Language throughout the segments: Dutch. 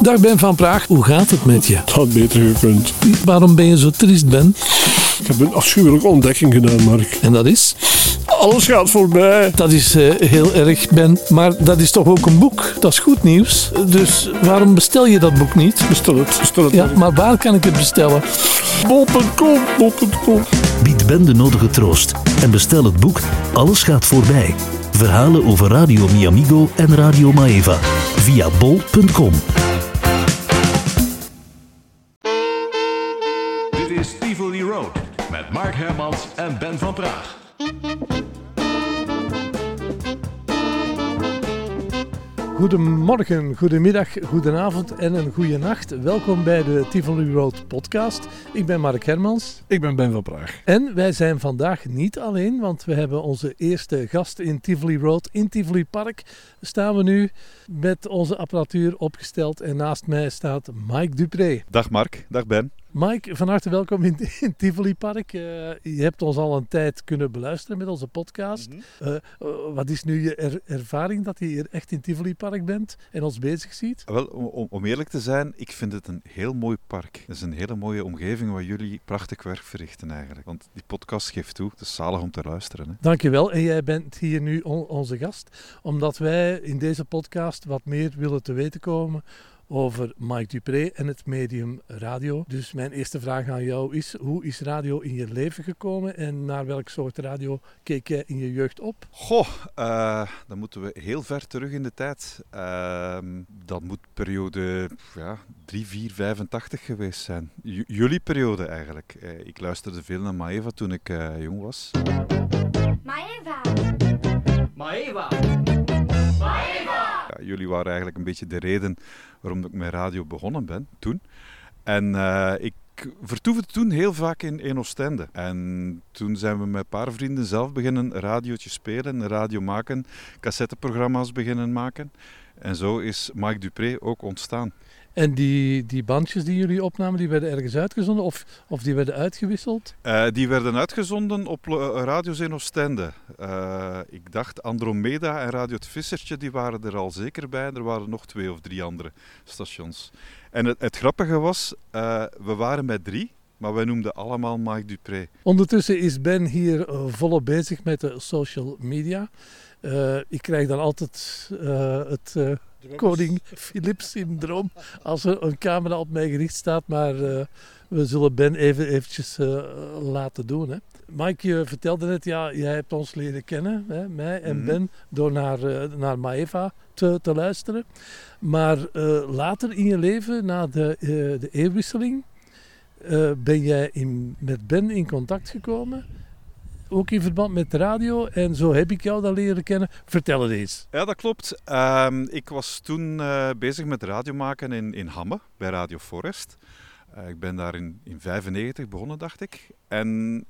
Dag Ben van Praag, hoe gaat het met je? Het had beter gekund. Waarom ben je zo triest, Ben? Ik heb een afschuwelijke ontdekking gedaan, Mark. En dat is? Alles gaat voorbij. Dat is eh, heel erg, Ben. Maar dat is toch ook een boek? Dat is goed nieuws. Dus waarom bestel je dat boek niet? Bestel het, bestel het. Ja, Mark. maar waar kan ik het bestellen? Bol.com, bol.com. Bied Ben de nodige troost en bestel het boek Alles gaat voorbij. Verhalen over Radio Miamigo en Radio Maeva via bol.com. en Ben van Praag. Goedemorgen, goedemiddag, goedenavond en een goede nacht. Welkom bij de Tivoli Road podcast. Ik ben Mark Hermans. Ik ben Ben van Praag. En wij zijn vandaag niet alleen, want we hebben onze eerste gast in Tivoli Road. In Tivoli Park staan we nu met onze apparatuur opgesteld. En naast mij staat Mike Dupré. Dag Mark, dag Ben. Mike, van harte welkom in, in Tivoli Park. Eh, je hebt ons al een tijd kunnen beluisteren met onze podcast. Eh, eh, wat is nu je er- ervaring dat je hier echt in Tivoli Park bent en ons bezig ziet? Wel, om, om- om eerlijk te zijn, ik vind het een heel mooi park. Het is een hele mooie omgeving waar jullie prachtig werk verrichten eigenlijk. Want die podcast geeft toe, het is zalig om te luisteren. Hè. Dankjewel. En jij bent hier nu on- onze gast, omdat wij in deze podcast wat meer willen te weten komen over Mike Dupré en het medium radio. Dus mijn eerste vraag aan jou is, hoe is radio in je leven gekomen en naar welk soort radio keek jij in je jeugd op? Goh, eh, dan moeten we heel ver terug in de tijd. Ehm, dat moet periode ja, 3, 4, 85 geweest zijn. J- jullie periode eigenlijk. Eh, ik luisterde veel naar Maeva toen ik eh, jong was. Maeva. Maeva. Jullie waren eigenlijk een beetje de reden waarom ik met radio begonnen ben toen. En eh, ik vertoefde toen heel vaak in, in Oostende. En toen zijn we met een paar vrienden zelf beginnen een radiootje spelen, radio maken, cassetteprogramma's beginnen maken. En zo is Mike Dupré ook ontstaan. En die, die bandjes die jullie opnamen, die werden ergens uitgezonden of, of die werden uitgewisseld? Eh, die werden uitgezonden op lo- radio's in Oostende. Eh, ik dacht Andromeda en Radio Het Vissertje, die waren er al zeker bij. Er waren nog twee of drie andere stations. En het, het grappige was, eh, we waren met drie, maar wij noemden allemaal Mike Dupré. Ondertussen is Ben hier eh, volop bezig met de social media. Eh, ik krijg dan altijd eh, het eh, koning Philips-syndroom als er een camera op mij gericht staat. Maar eh, we zullen Ben even eventjes eh, laten doen. Hè. Mike, je vertelde net, ja, jij hebt ons leren kennen, hè, mij en Mhm. Ben, door naar, eh, naar Maeva te, te luisteren. Maar later in je leven, na de, de eeuwwisseling, ben jij in, met Ben in contact gekomen. Ook in verband met de radio. En zo heb ik jou dan leren kennen. Vertel het eens. Ja, dat klopt. Ehm, ik was toen eh, bezig met radio maken in, in Hamme, bij Radio Forest. Eh, ik ben daar in 1995 begonnen, dacht ik. En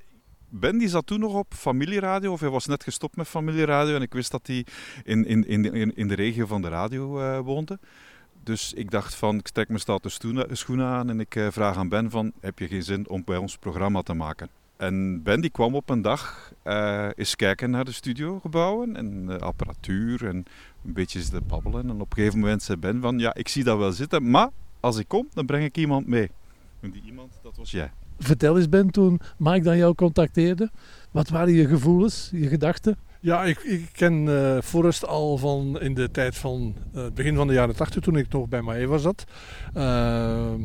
Ben die zat toen nog op familieradio, of hij was net gestopt met familieradio. En ik wist dat hij in, in, in, in, de regio van de radio eh, woonde. Dus ik dacht van, ik trek mijn stoenen- schoenen aan en ik vraag aan Ben van, heb je geen zin om bij ons programma te maken? En Ben die kwam op een dag eh, eens kijken naar de studiogebouwen en de apparatuur en een beetje zitten babbelen. En op een gegeven moment zei Ben van, ja, ik zie dat wel zitten, maar als ik kom, dan breng ik iemand mee. En die iemand, dat was jij. Vertel eens Ben, toen Mike dan jou contacteerde. Wat waren je gevoelens, je gedachten? Ja, ik, ik ken eh Forrest al van in de tijd van eh, het begin van de jaren 80, toen ik nog bij Maeva zat. Ehm,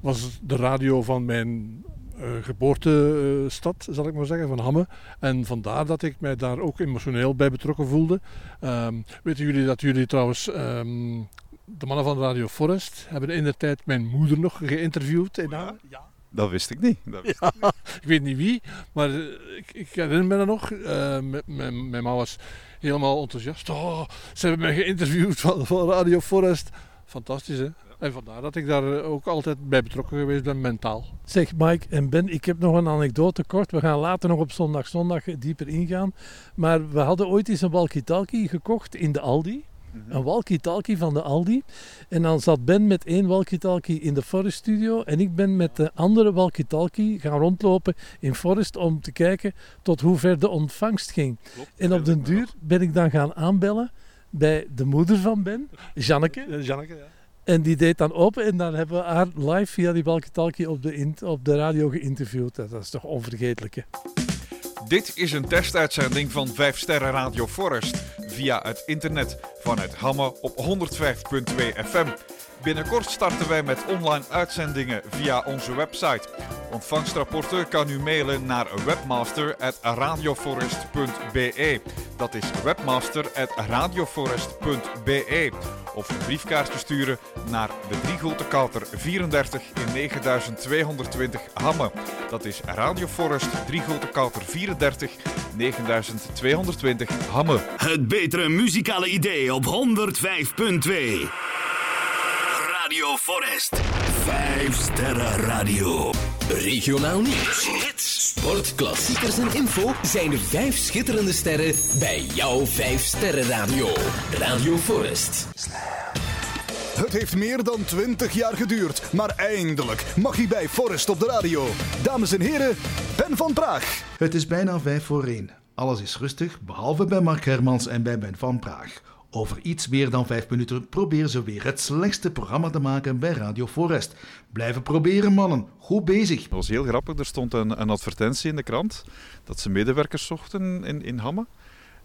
was de radio van mijn geboortestad, zal ik maar zeggen, van Hamme. En vandaar dat ik mij daar ook emotioneel bij betrokken voelde. Ehm, weten jullie dat jullie trouwens, ehm, de mannen van Radio Forest, hebben in de tijd mijn moeder nog geïnterviewd in Hamme? Ja. Dat wist ik niet. Dat wist Ja, ik weet niet wie, maar eh, ik, ik herinner me dat nog. Eh, mijn, mijn ma was helemaal enthousiast. Oh, ze hebben mij geïnterviewd van, van Radio Forest. Fantastisch, hè? En vandaar dat ik daar eh, ook altijd bij betrokken geweest ben, mentaal. Zeg Mike en Ben, ik heb nog een anekdote kort. We gaan later nog op zondag zondag dieper ingaan. Maar we hadden ooit eens een walkie-talkie gekocht in de Aldi. Een walkie-talkie van de Aldi. En dan zat Ben met één walkie-talkie in de Forest Studio. En ik ben met de andere walkie-talkie gaan rondlopen in Forest om te kijken tot hoe ver de ontvangst ging. En op den duur ben ik dan gaan aanbellen bij de moeder van Ben, Janneke. Janneke, ja. En die deed dan open en dan hebben we haar live via die walkie-talkie op de, op de radio geïnterviewd. Dat is toch onvergetelijk? Dit is een testuitzending van 5 Sterren Radio Forest via het internet vanuit Hamme op 105.2 FM. Binnenkort starten wij met online uitzendingen via onze website. Ontvangstrapporten kan u mailen naar webmaster@radioforest.be. Dat is webmaster@radioforest.be. Of een briefkaartje sturen naar de Driegote Kouter 34 in 9220 Hamme. Dat is Radio Forest Driegote Kouter 34 9220 Hamme. Het betere muzikale idee op 105.2. Radio Forest. 5 sterren radio. Regionaal nieuws. Hits. Sport, klassiekers en info zijn de vijf schitterende sterren bij jouw 5 sterren radio. Radio Forest. Het heeft meer dan 20 jaar geduurd, maar eindelijk mag hij bij Forrest op de radio. Dames en heren, Ben van Praag. Het is bijna vijf voor één. Alles is rustig, behalve bij Mark Hermans en bij Ben van Praag. Over iets meer dan vijf minuten proberen ze weer het slechtste programma te maken bij Radio Forest. Blijven proberen, mannen. Goed bezig. Dat was heel grappig. Er stond een, een advertentie in de krant dat ze medewerkers zochten in, in Hamme.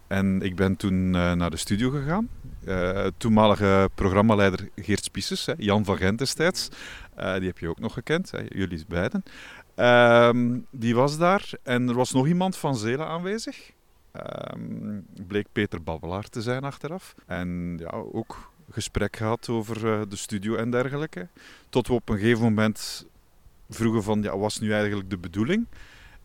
En ik ben toen eh, naar de studio gegaan. Eh, toenmalige programmaleider Geert Spiesses, hè, Jan van Gent destijds. Eh, die heb je ook nog gekend, hè, jullie beiden. Ehm, die was daar en er was nog iemand van Zelen aanwezig. Ehm, bleek Peter Babbelaar te zijn achteraf. En ja, ook gesprek gehad over eh, de studio en dergelijke. Tot we op een gegeven moment vroegen van, ja, wat is nu eigenlijk de bedoeling?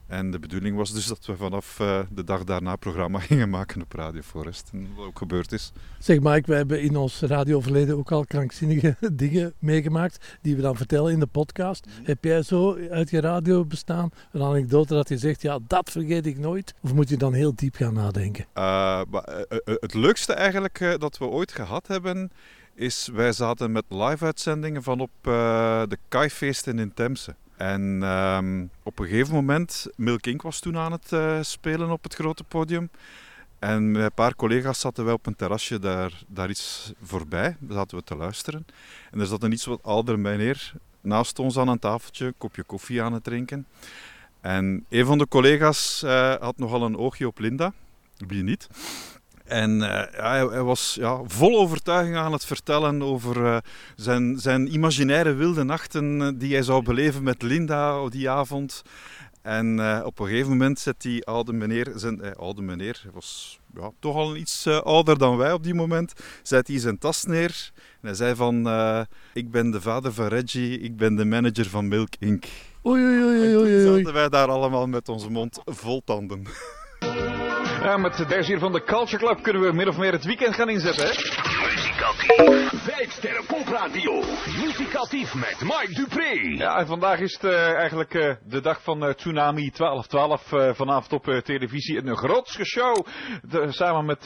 En de bedoeling was dus dat we vanaf eh, de dag daarna programma gingen maken op Radio Forest. En wat ook gebeurd is. Zeg Mike, we hebben in ons radioverleden ook al krankzinnige dingen meegemaakt die we dan vertellen in de podcast. Heb jij zo uit je radio bestaan een anekdote dat je zegt, ja, dat vergeet ik nooit? Of moet je dan heel diep gaan nadenken? Eh, maar, eh, het leukste eigenlijk dat we ooit gehad hebben, is wij zaten met live-uitzendingen van op de Kaifeesten in Temse. En ehm, op een gegeven moment, Milk Inc. was toen aan het eh, spelen op het grote podium. En met een paar collega's zaten wij op een terrasje daar, daar iets voorbij. Daar zaten we te luisteren. En er zat een iets wat oudere meneer naast ons aan een tafeltje, een kopje koffie aan het drinken. En een van de collega's eh, had nogal een oogje op Linda. Wie niet? En eh, hij, hij was ja, vol overtuiging aan het vertellen over eh, zijn, zijn imaginaire wilde nachten eh, die hij zou beleven met Linda op die avond. En op een gegeven moment zet die oude meneer, zijn eh, oude meneer, hij was ja, toch al iets ouder dan wij op die moment, zet hij zijn tas neer. En hij zei van, ik ben de vader van Reggie, ik ben de manager van Milk Inc. Oei, oei, oei, oei, oei. zaten wij daar allemaal met onze mond vol tanden. Met deze hier van de Culture Club kunnen we min of meer het weekend gaan inzetten. Hè? Vijf sterren popradio. Muzikatief met Mike Dupré. Ja, en vandaag is het eh, eigenlijk eh, de dag van eh, Tsunami 1212 eh, vanavond op televisie. Een grootste show samen met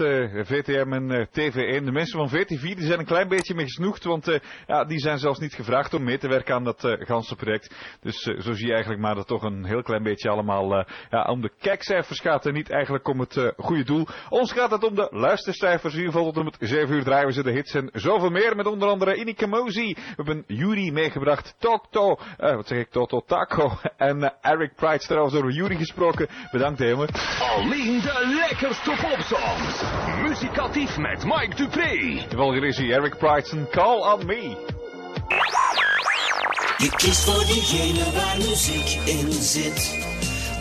VTM en eh, TV1. De mensen van VT4 die zijn een klein beetje mee gesnoegd, want ja, die zijn zelfs niet gevraagd om mee te werken aan dat ganse project. Dus zo zie je eigenlijk maar dat het toch een heel klein beetje allemaal ja, om de kijkcijfers gaat en niet eigenlijk om het goede doel. Ons gaat het om de luistercijfers. In ieder geval tot en met 7 uur draaien we ze de hits en zoveel meer. Met onder andere Inike Mozi. We hebben Yuri meegebracht. Tokto. eh wat zeg ik? Toto Taco. En eh, Eric Pride trouwens over Yuri gesproken. Bedankt Heme. Alleen de lekkerste popsongs. Muzikatief met Mike Dupré. Wel hier is hij, Eric Pride zijn Call on Me. Je kiest voor diegene waar muziek in zit.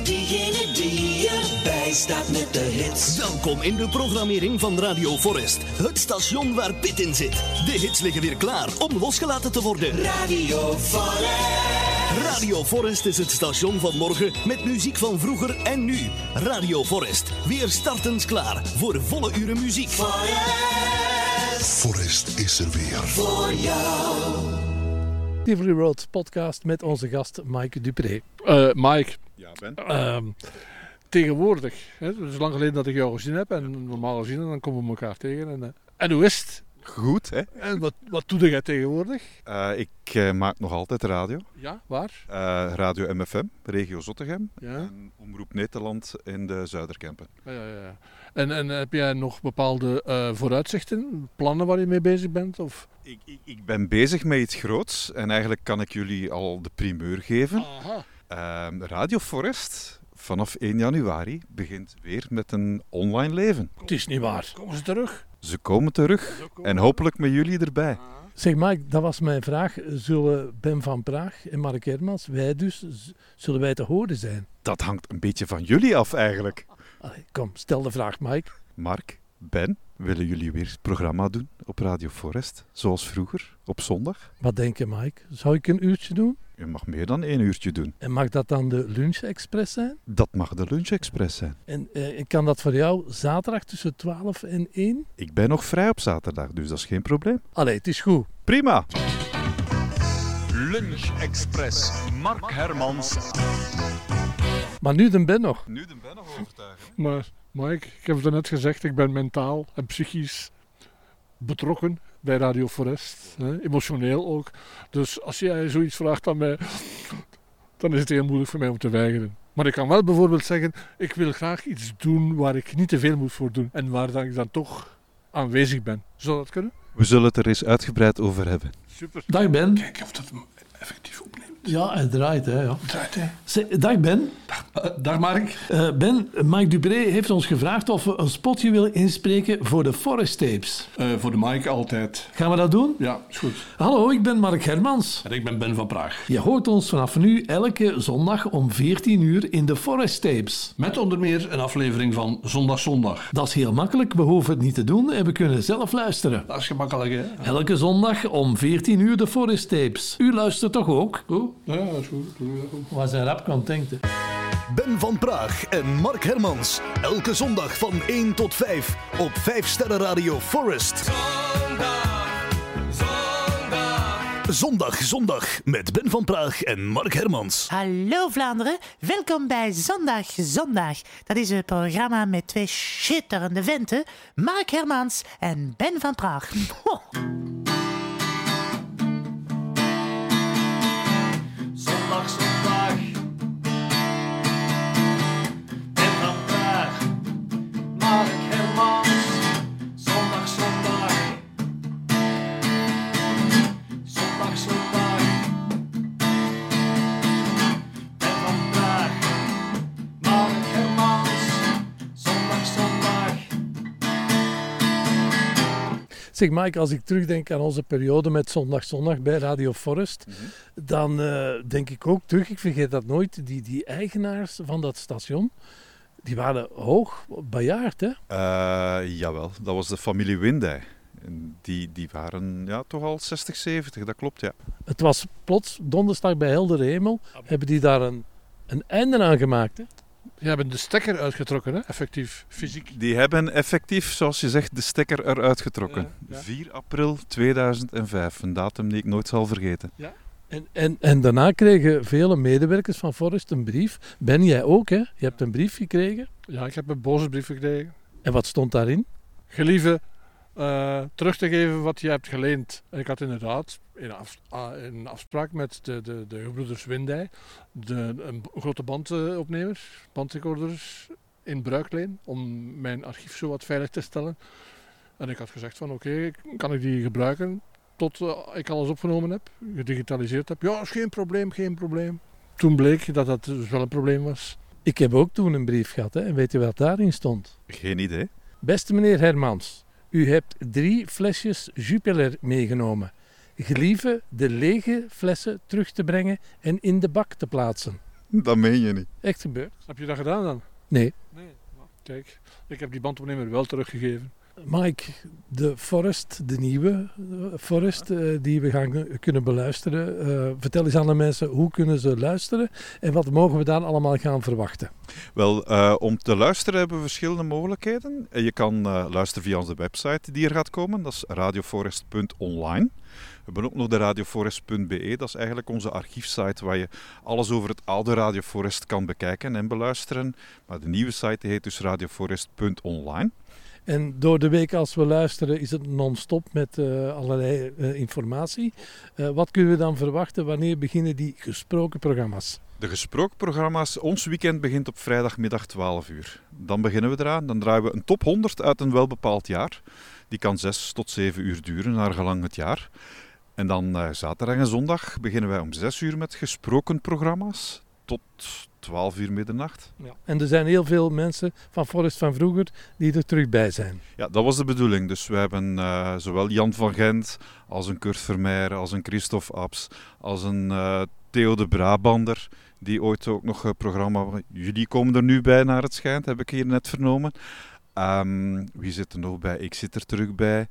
Diegene die erbij staat met de hits. Welkom in de programmering van Radio Forest. Het station waar Pit in zit. De hits liggen weer klaar om losgelaten te worden. Radio Forest. Radio Forest is het station van morgen met muziek van vroeger en nu. Radio Forest, weer startens klaar voor volle uren muziek. Forest. Forrest is er weer. Voor jou. Tivoli Road podcast met onze gast Mike Dupré. Eh, Mike, Ehm, tegenwoordig, hè, het is lang geleden dat ik jou gezien heb en normaal gezien dan komen we elkaar tegen. En, eh, en hoe is het? Goed, hè? En wat, wat doe jij tegenwoordig? Eh, ik eh, maak nog altijd radio. Ja, waar? Radio MFM, regio Zottegem. Ja. En Omroep Nederland in de Zuiderkempen. Ja, ja, ja. En, en heb jij nog bepaalde vooruitzichten, plannen waar je mee bezig bent? Of? Ik, ik, ik ben bezig met iets groots en eigenlijk kan ik jullie al de primeur geven. Ehm, Radio Forest vanaf 1 januari begint weer met een online leven. Het is niet waar. Komen ze terug? Ze komen terug en hopelijk met jullie erbij. Zeg Mike, dat was mijn vraag. Zullen Ben van Praag en Mark Hermans, wij dus, z- zullen wij te horen zijn? Dat hangt een beetje van jullie af eigenlijk. Allee, kom, stel de vraag Mike. Mark, Ben, willen jullie weer het programma doen op Radio Forest, zoals vroeger, op zondag? Wat denk je Mike? Zou ik een uurtje doen? Je mag meer dan één uurtje doen. En mag dat dan de Lunch Express zijn? Dat mag de Lunch Express zijn. En eh, kan dat voor jou zaterdag tussen 12 en 1? Ik ben nog vrij op zaterdag, dus dat is geen probleem. Allee, het is goed. Prima! Lunch Express. Mark Hermans. Maar nu de Ben nog. Nu de Ben nog overtuigen. Maar Mike, ik heb het net gezegd, ik ben mentaal en psychisch betrokken bij Radio Forest. Hè, emotioneel ook. Dus als jij zoiets vraagt aan mij, dan is het heel moeilijk voor mij om te weigeren. Maar ik kan wel bijvoorbeeld zeggen, ik wil graag iets doen waar ik niet te veel moet voor doen. En waar dan ik dan toch aanwezig ben. Zou dat kunnen? We zullen het er eens uitgebreid over hebben. Super. Dag Ben. Kijk of dat hem effectief opneemt. Ja, hij draait hè. Ja. Draait. Zeg, dag Ben. dag Mark. Eh, ben, Mike Dupré heeft ons gevraagd of we een spotje willen inspreken voor de Forest Tapes. Eh, voor de Mike altijd. Gaan we dat doen? Ja, is goed. Hallo, ik ben Mark Hermans. En ik ben Ben van Praag. Je hoort ons vanaf nu elke zondag om 14 uur in de Forest Tapes. Met onder meer een aflevering van Zondag Zondag. Dat is heel makkelijk, we hoeven het niet te doen en we kunnen zelf luisteren. Dat is gemakkelijk, hè? Elke zondag om 14 uur de Forest Tapes. U luistert toch ook? Goed? Ja, dat is goed. Waar zijn rap kan denken. Ben van Praag en Mark Hermans. Elke zondag van 1 tot 5 op 5 Sterren Radio Forest. Zondag, zondag met Ben van Praag en Mark Hermans. Hallo Vlaanderen, welkom bij Zondag Zondag. Dat is een programma met twee schitterende venten, Mark Hermans en Ben van Praag. Zeg Mike, als ik terugdenk aan onze periode met Zondag Zondag bij Radio Forest, dan eh, denk ik ook terug, ik vergeet dat nooit, die, die eigenaars van dat station, die waren hoog bejaard, hè? Eh, jawel, dat was de familie Windij. Die, die waren ja, toch al 60, 70, dat klopt, ja. Het was plots donderdag bij heldere hemel, hebben die daar een, een einde aan gemaakt, hè? Die hebben de stekker uitgetrokken, hè? effectief, fysiek. Die hebben effectief, zoals je zegt, de stekker eruit getrokken. Ja, ja. 4 april 2005, een datum die ik nooit zal vergeten. Ja. En, en, en daarna kregen vele medewerkers van Forest een brief. Ben jij ook, hè? Je hebt een brief gekregen. Ja, ik heb een boze brief gekregen. En wat stond daarin? Gelieve eh, terug te geven wat je hebt geleend. En ik had inderdaad in, af, ah, in afspraak met de, de, de gebroeders Windij de, een grote bandopnemers, bandrecorders in bruikleen om mijn archief zo wat veilig te stellen. En ik had gezegd van oké, kan ik die gebruiken tot eh, ik alles opgenomen heb, gedigitaliseerd heb. Ja, is geen probleem, geen probleem. Toen bleek dat dat dus wel een probleem was. Ik heb ook toen een brief gehad, hè? En weet je wat daarin stond? Geen idee. Beste meneer Hermans, u hebt drie flesjes Jupiler meegenomen. Gelieve de lege flessen terug te brengen en in de bak te plaatsen. Dat meen je niet. Echt gebeurd? Heb je dat gedaan dan? Nee. Kijk, ik heb die bandopnemer wel teruggegeven. Mike, de Forest, de nieuwe eh, Forest, eh, die we gaan kunnen beluisteren. eh, vertel eens aan de mensen, hoe kunnen ze luisteren en wat mogen we daar allemaal gaan verwachten? Wel, om te luisteren hebben we verschillende mogelijkheden. Je kan luisteren via onze website die er gaat komen, dat is radioforest.online. We hebben ook nog de radioforest.be, dat is eigenlijk onze archiefsite waar je alles over het oude Radio Forest kan bekijken en beluisteren. Maar de nieuwe site heet dus radioforest.online. En door de week als we luisteren is het non-stop met eh, allerlei eh, informatie. Eh, wat kunnen we dan verwachten? Wanneer beginnen die gesproken programma's? De gesproken programma's, ons weekend begint op vrijdagmiddag 12 uur. Dan beginnen we eraan, dan draaien we een top 100 uit een welbepaald jaar. Die kan 6 tot 7 uur duren, naar gelang het jaar. En dan zaterdag en zondag beginnen wij om 6 uur met gesproken programma's tot 12 uur middernacht. Ja. En er zijn heel veel mensen van Forrest van vroeger die er terug bij zijn. Ja, dat was de bedoeling. Dus we hebben eh, zowel Jan van Gent als een Kurt Vermeijeren, als een Christophe Abs, als een eh, Theo de Brabander, die ooit ook nog een programma... Jullie komen er nu bij, naar het schijnt, heb ik hier net vernomen. Ehm, wie zit er nog bij? Ik zit er terug bij.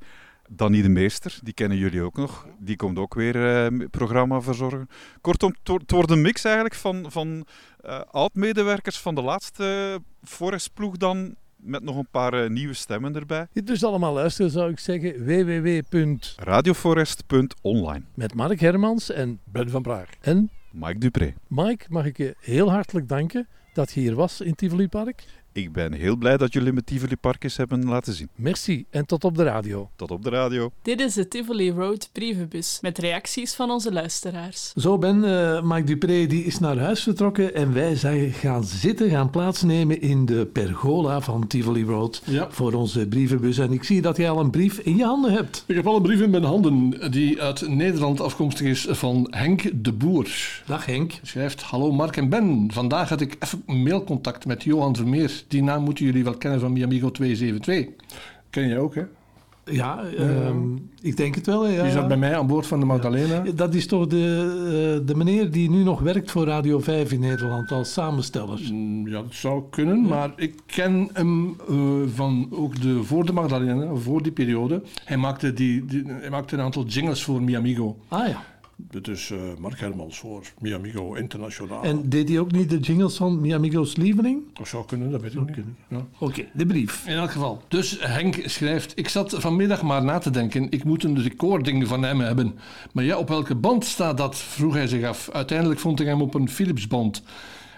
Danny de Meester, die kennen jullie ook nog. Die komt ook weer eh, programma verzorgen. Kortom, het wordt- een mix eigenlijk van, van eh, oud-medewerkers van de laatste Forest-ploeg dan, met nog een paar eh, nieuwe stemmen erbij. Dus allemaal luisteren zou ik zeggen www. Radioforest.online. Met Mark Hermans en Ben van Praag. En Mike Dupré. Mike, mag ik je heel hartelijk danken dat je hier was in Tivoli Park. Ik ben heel blij dat jullie me Tivoli Parkjes hebben laten zien. Merci en tot op de radio. Tot op de radio. Dit is de Tivoli Road brievenbus met reacties van onze luisteraars. Zo Ben, eh Mike Dupré die is naar huis vertrokken en wij zijn gaan zitten, gaan plaatsnemen in de pergola van Tivoli Road voor onze brievenbus. En ik zie dat jij al een brief in je handen hebt. Ik heb al een brief in mijn handen die uit Nederland afkomstig is van Henk de Boer. Dag Henk. Schrijft, hallo Mark en Ben. Vandaag had ik even mailcontact met Johan Vermeer. Die naam moeten jullie wel kennen van Miamigo 272. Ken jij ook, hè? Ja, ehm, ik denk het wel. Ja. Die zat bij mij aan boord van de Magdalena. Dat is toch de, eh, de meneer die nu nog werkt voor Radio 5 in Nederland als samensteller? Mm, Ja, dat zou kunnen, maar ik ken hem eh, van ook de, voor de Magdalena, voor die periode. Hij maakte, die, die- hij maakte een aantal jingles voor Miamigo. Ah ja. Dit is eh, Mark Hermans voor Miamigo Internationaal. En deed hij ook niet de jingles van Miamigo's lieveling? Dat zou kunnen, dat weet ik niet. Ja. Oké, de brief. In elk geval. Dus Henk schrijft: Ik zat vanmiddag maar na te denken. Ik moet een recording van hem hebben. Maar ja, op welke band staat dat? vroeg hij zich af. Uiteindelijk vond ik hem op een Philips-band.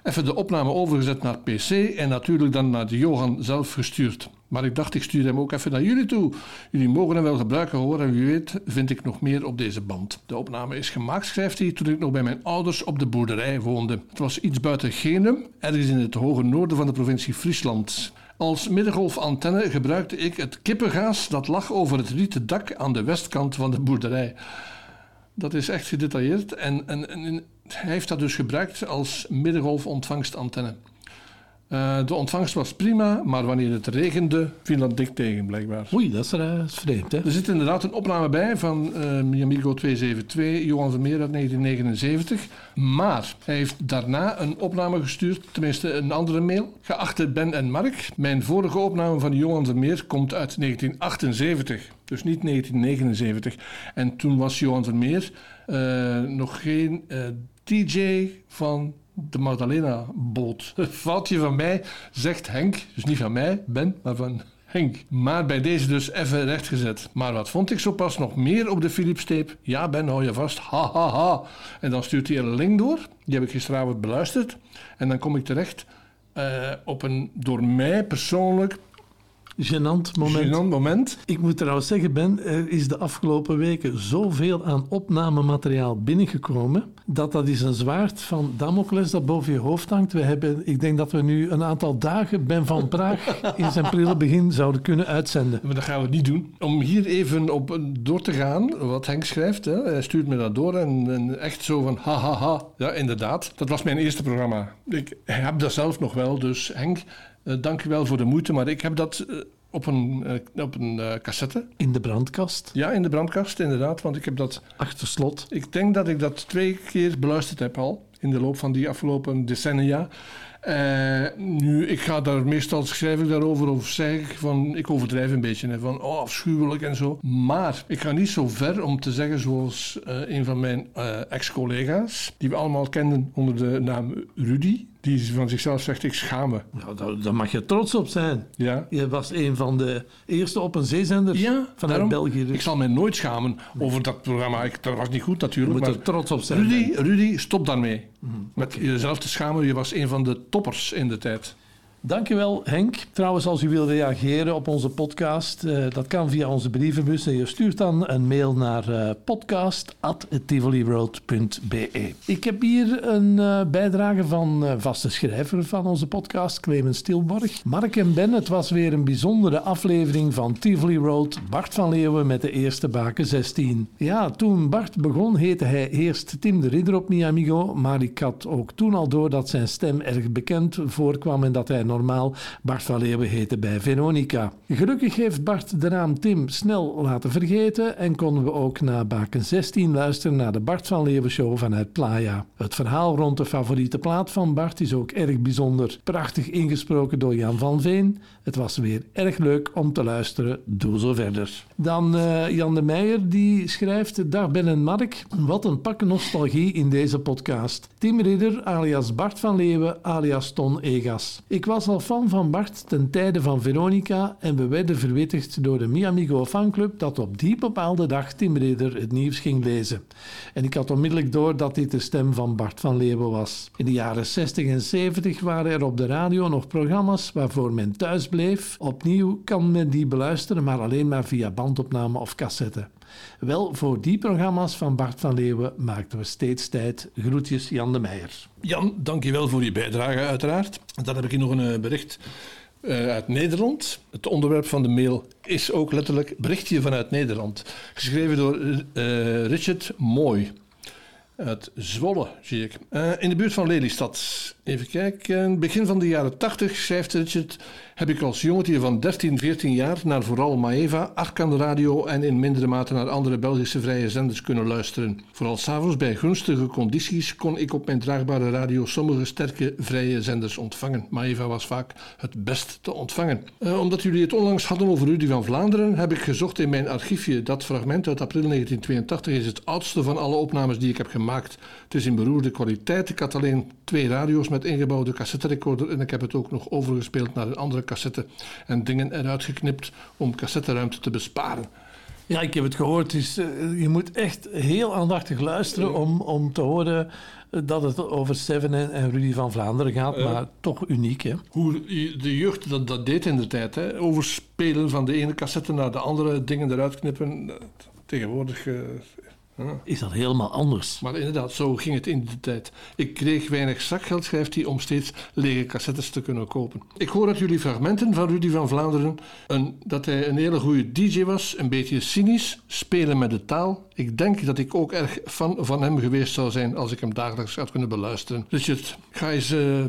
Even de opname overgezet naar PC en natuurlijk dan naar de Johan zelf gestuurd. Maar ik dacht, ik stuur hem ook even naar jullie toe. Jullie mogen hem wel gebruiken hoor. En wie weet vind ik nog meer op deze band. De opname is gemaakt, schrijft hij, toen ik nog bij mijn ouders op de boerderij woonde. Het was iets buiten Genum, ergens in het hoge noorden van de provincie Friesland. Als middengolfantenne gebruikte ik het kippengaas dat lag over het rieten dak aan de westkant van de boerderij. Dat is echt gedetailleerd en, en, en hij heeft dat dus gebruikt als middengolfontvangstantenne. Eh, de ontvangst was prima, maar wanneer het regende, viel dat dik tegen, blijkbaar. Oei, dat is, is vreemd, hè? Er zit inderdaad een opname bij van eh Miamigo 272, Johan Vermeer uit 1979. Maar hij heeft daarna een opname gestuurd, tenminste een andere mail. Geachte Ben en Mark, mijn vorige opname van Johan Vermeer komt uit 1978. Dus niet 1979. En toen was Johan Vermeer eh, nog geen DJ van de Magdalena-boot. Foutje van mij, zegt Henk. Dus niet van mij, Ben, maar van Henk. Maar bij deze dus even rechtgezet. Maar wat vond ik zo pas nog meer op de Philips-tape? Ja, Ben, hou je vast. Ha, ha, ha. En dan stuurt hij een link door. Die heb ik gisteravond beluisterd. En dan kom ik terecht eh, op een door mij persoonlijk Gênant moment. Gênant moment. Ik moet trouwens zeggen, Ben, er is de afgelopen weken zoveel aan opnamemateriaal binnengekomen, dat dat is een zwaard van Damocles dat boven je hoofd hangt. We hebben, ik denk dat we nu een aantal dagen Ben van Praag in zijn prille begin zouden kunnen uitzenden. Maar dat gaan we niet doen. Om hier even op door te gaan, wat Henk schrijft. Hè. Hij stuurt me dat door en, en echt zo van ha, ha, ha. Ja, inderdaad. Dat was mijn eerste programma. Ik heb dat zelf nog wel, dus Henk, dank je wel voor de moeite. Maar ik heb dat eh, op een, eh, op een eh, cassette. In de brandkast? Ja, in de brandkast, inderdaad. Want ik heb dat... Achter slot? Ik denk dat ik dat twee keer beluisterd heb al. In de loop van die afgelopen decennia. Eh, nu, ik ga daar meestal schrijf ik daarover of zeg ik van, ik overdrijf een beetje. Hè, van, oh, afschuwelijk en zo. Maar ik ga niet zo ver om te zeggen zoals eh, een van mijn eh, ex-collega's, die we allemaal kenden onder de naam Rudy, die van zichzelf zegt, ik schaam me. Nou, daar, daar mag je trots op zijn. Ja. Je was een van de eerste op een zeezender vanuit Daarom, België. dus. Ik zal mij nooit schamen over dat programma. Ik, dat was niet goed natuurlijk. Je moet maar er trots op zijn, Rudy, Rudy stop daarmee. Met jezelf te schamen. Je was een van de toppers in de tijd. Dankjewel Henk. Trouwens, als u wil reageren op onze podcast, eh, dat kan via onze brievenbus. En je stuurt dan een mail naar podcast.tivoliroad.be. Ik heb hier een eh, bijdrage van vaste schrijver van onze podcast, Clemens Stilborg. Mark en Ben, het was weer een bijzondere aflevering van Tivoli Road. Bart van Leeuwen met de eerste baken 16. Ja, toen Bart begon heette hij eerst Tim de Ridder op Miamigo, maar ik had ook toen al door dat zijn stem erg bekend voorkwam en dat hij normaal Bart van Leeuwen heette bij Veronica. Gelukkig heeft Bart de naam Tim snel laten vergeten en konden we ook na baken 16 luisteren naar de Bart van Leeuwen show vanuit Playa. Het verhaal rond de favoriete plaat van Bart is ook erg bijzonder. Prachtig ingesproken door Jan van Veen. Het was weer erg leuk om te luisteren. Doe zo verder. Dan eh, Jan de Meijer die schrijft: Dag Ben en Mark. Wat een pak nostalgie in deze podcast. Tim Ridder alias Bart van Leeuwen alias Ton Egas. Ik was al fan van Bart ten tijde van Veronica en we werden verwittigd door de Miamigo fanclub dat op die bepaalde dag Tim Ridder het nieuws ging lezen. En ik had onmiddellijk door dat dit de stem van Bart van Leeuwen was. In de jaren 60 en 70 waren er op de radio nog programma's waarvoor men thuis bleef. Opnieuw kan men die beluisteren, maar alleen maar via bandopname of cassette. Wel, voor die programma's van Bart van Leeuwen maakten we steeds tijd. Groetjes Jan de Meijer. Jan, dankjewel voor je bijdrage uiteraard. Dan heb ik hier nog een eh, bericht eh, uit Nederland. Het onderwerp van de mail is ook letterlijk berichtje vanuit Nederland. Geschreven door eh, Richard Mooi. Uit Zwolle, zie ik. In de buurt van Lelystad. Even kijken. Begin van de jaren 80, schrijft Richard, heb ik als jongetje van 13, 14 jaar naar vooral Maeva, Arkan Radio en in mindere mate naar andere Belgische vrije zenders kunnen luisteren. Vooral s'avonds bij gunstige condities kon ik op mijn draagbare radio sommige sterke vrije zenders ontvangen. Maeva was vaak het best te ontvangen. Eh, omdat jullie het onlangs hadden over Rudy van Vlaanderen, heb ik gezocht in mijn archiefje. Dat fragment uit april 1982 is het oudste van alle opnames die ik heb gemaakt. Het is in beroerde kwaliteit. Ik had alleen twee radio's met ingebouwde cassetterecorder en ik heb het ook nog overgespeeld naar een andere cassette en dingen eruit geknipt om cassetteruimte te besparen. Ja, ik heb het gehoord. Eh, je moet echt heel aandachtig luisteren om, om te horen eh, dat het over Seven en, en Rudy van Vlaanderen gaat, maar toch uniek. Hè? Hoe de jeugd dat, dat deed in de tijd, hè? overspelen van de ene cassette naar de andere, dingen eruit knippen. Tegenwoordig. eh, ja. Is dat helemaal anders? Maar inderdaad, zo ging het in de tijd. Ik kreeg weinig zakgeld, schrijft hij, om steeds lege cassettes te kunnen kopen. Ik hoor uit jullie fragmenten van Rudy van Vlaanderen dat hij een hele goede DJ was, een beetje cynisch, spelen met de taal. Ik denk dat ik ook erg fan van hem geweest zou zijn als ik hem dagelijks had kunnen beluisteren. Richard, ga eens eh,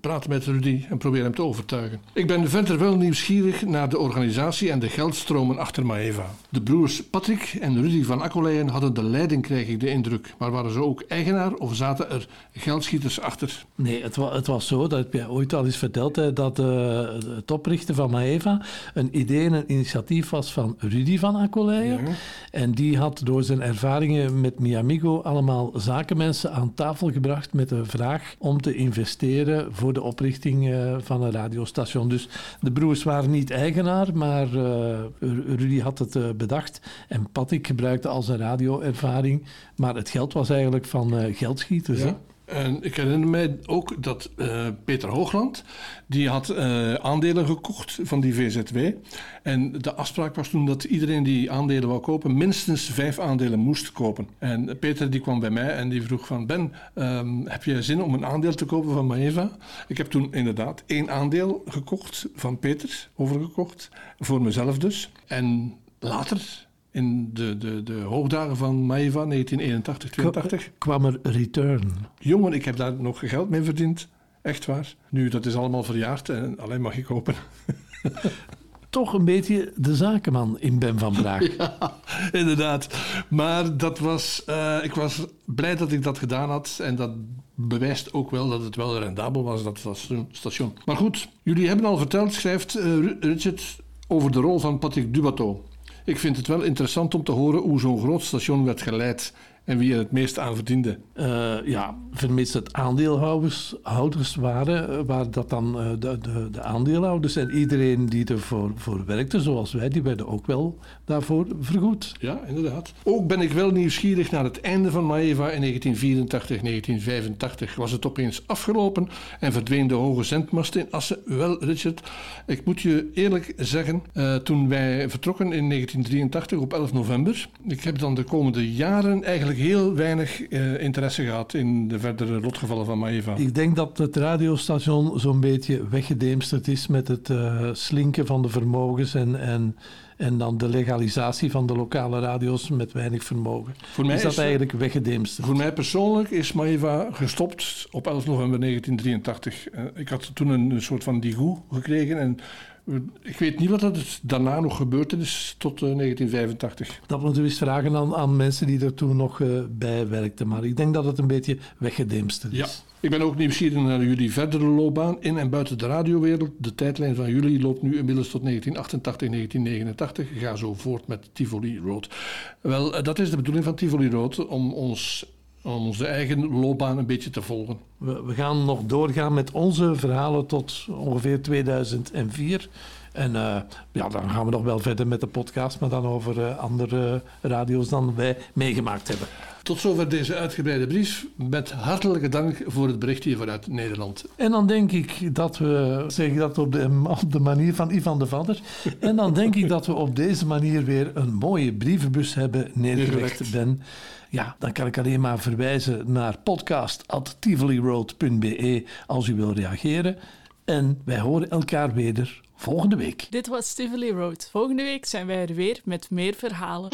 praten met Rudy en probeer hem te overtuigen. Ik ben verder wel nieuwsgierig naar de organisatie en de geldstromen achter Maeva. De broers Patrick en Rudy van Akkoleijen hadden de leiding, krijg ik de indruk. Maar waren ze ook eigenaar of zaten er geldschieters achter? Nee, het, wa- het was zo, dat heb jij ooit al eens verteld, hè, dat eh, het oprichten van Maeva een idee en een initiatief was van Rudy van Akkoleijen. En die had door zijn ervaringen met Miamigo allemaal zakenmensen aan tafel gebracht met de vraag om te investeren voor de oprichting eh, van een radiostation. Dus de broers waren niet eigenaar, maar eh, Rudy had het eh, bedacht en Patrick gebruikte al zijn radioervaring. Maar het geld was eigenlijk van eh, geldschieters. Ja. En ik herinner mij ook dat eh, Peter Hoogland, die had eh, aandelen gekocht van die VZW. En de afspraak was toen dat iedereen die aandelen wou kopen, minstens vijf aandelen moest kopen. En Peter die kwam bij mij en die vroeg van, Ben, ehm, heb je zin om een aandeel te kopen van Maeva? Ik heb toen inderdaad één aandeel gekocht van Peter, overgekocht, voor mezelf dus. En later... In de, de, de hoogdagen van Maeva, 1981, 82. kwam er return. Jongen, ik heb daar nog geld mee verdiend. Echt waar. Nu, dat is allemaal verjaard en alleen mag ik kopen. Toch een beetje de zakenman in Ben van Braag. Ja, inderdaad. Maar dat was, eh, ik was blij dat ik dat gedaan had. En dat bewijst ook wel dat het wel rendabel was, dat station- station. Maar goed, jullie hebben al verteld, schrijft eh, Ru- Richard, over de rol van Patrick Dubato. Ik vind het wel interessant om te horen hoe zo'n groot station werd geleid. En wie er het meest aan verdiende. Eh, ja, vermits het aandeelhouders houders waren, eh, waren dat dan eh, de, de, de aandeelhouders. En iedereen die ervoor voor werkte, zoals wij, die werden ook wel daarvoor vergoed. Ja, inderdaad. Ook ben ik wel nieuwsgierig naar het einde van Maeva in 1984, 1985. Was het opeens afgelopen en verdween de hoge zendmast in Assen? Wel, Richard, ik moet je eerlijk zeggen, toen wij vertrokken in 1983 op 11 november, ik heb dan de komende jaren eigenlijk heel weinig eh, interesse gehad in de verdere lotgevallen van Maeva. Ik denk dat het radiostation zo'n beetje weggedemsterd is met het eh, slinken van de vermogens en, en, en dan de legalisatie van de lokale radio's met weinig vermogen. Voor mij is dat is, eh, eigenlijk weggedemsterd. Voor mij persoonlijk is Maeva gestopt op 11 november 1983. Eh, ik had toen een, soort van digoe gekregen en ik weet niet wat er daarna nog gebeurd is tot eh, 1985. Dat moeten we eens vragen aan, aan mensen die er toen nog eh, bij werkten. Maar ik denk dat het een beetje weggedemsterd is. Ja. Ik ben ook nieuwsgierig naar jullie verdere loopbaan in en buiten de radiowereld. De tijdlijn van jullie loopt nu inmiddels tot 1988, 1989. Ga zo voort met Tivoli Road. Wel, eh, dat is de bedoeling van Tivoli Road, om ons om onze eigen loopbaan een beetje te volgen. We, we gaan nog doorgaan met onze verhalen tot ongeveer 2004. En eh, ja, dan gaan we nog wel verder met de podcast, maar dan over eh, andere radio's dan wij meegemaakt hebben. Tot zover deze uitgebreide brief. Met hartelijke dank voor het berichtje vanuit Nederland. En dan denk ik dat we, zeg ik dat op de, op de manier van Ivan de Vadder, en dan denk ik dat we op deze manier weer een mooie brievenbus hebben neergelegd, Ben. Ja, dan kan ik alleen maar verwijzen naar podcast.tivoliroad.be als u wil reageren. En wij horen elkaar weer volgende week. Dit was Tivoli Road. Volgende week zijn wij er weer met meer verhalen.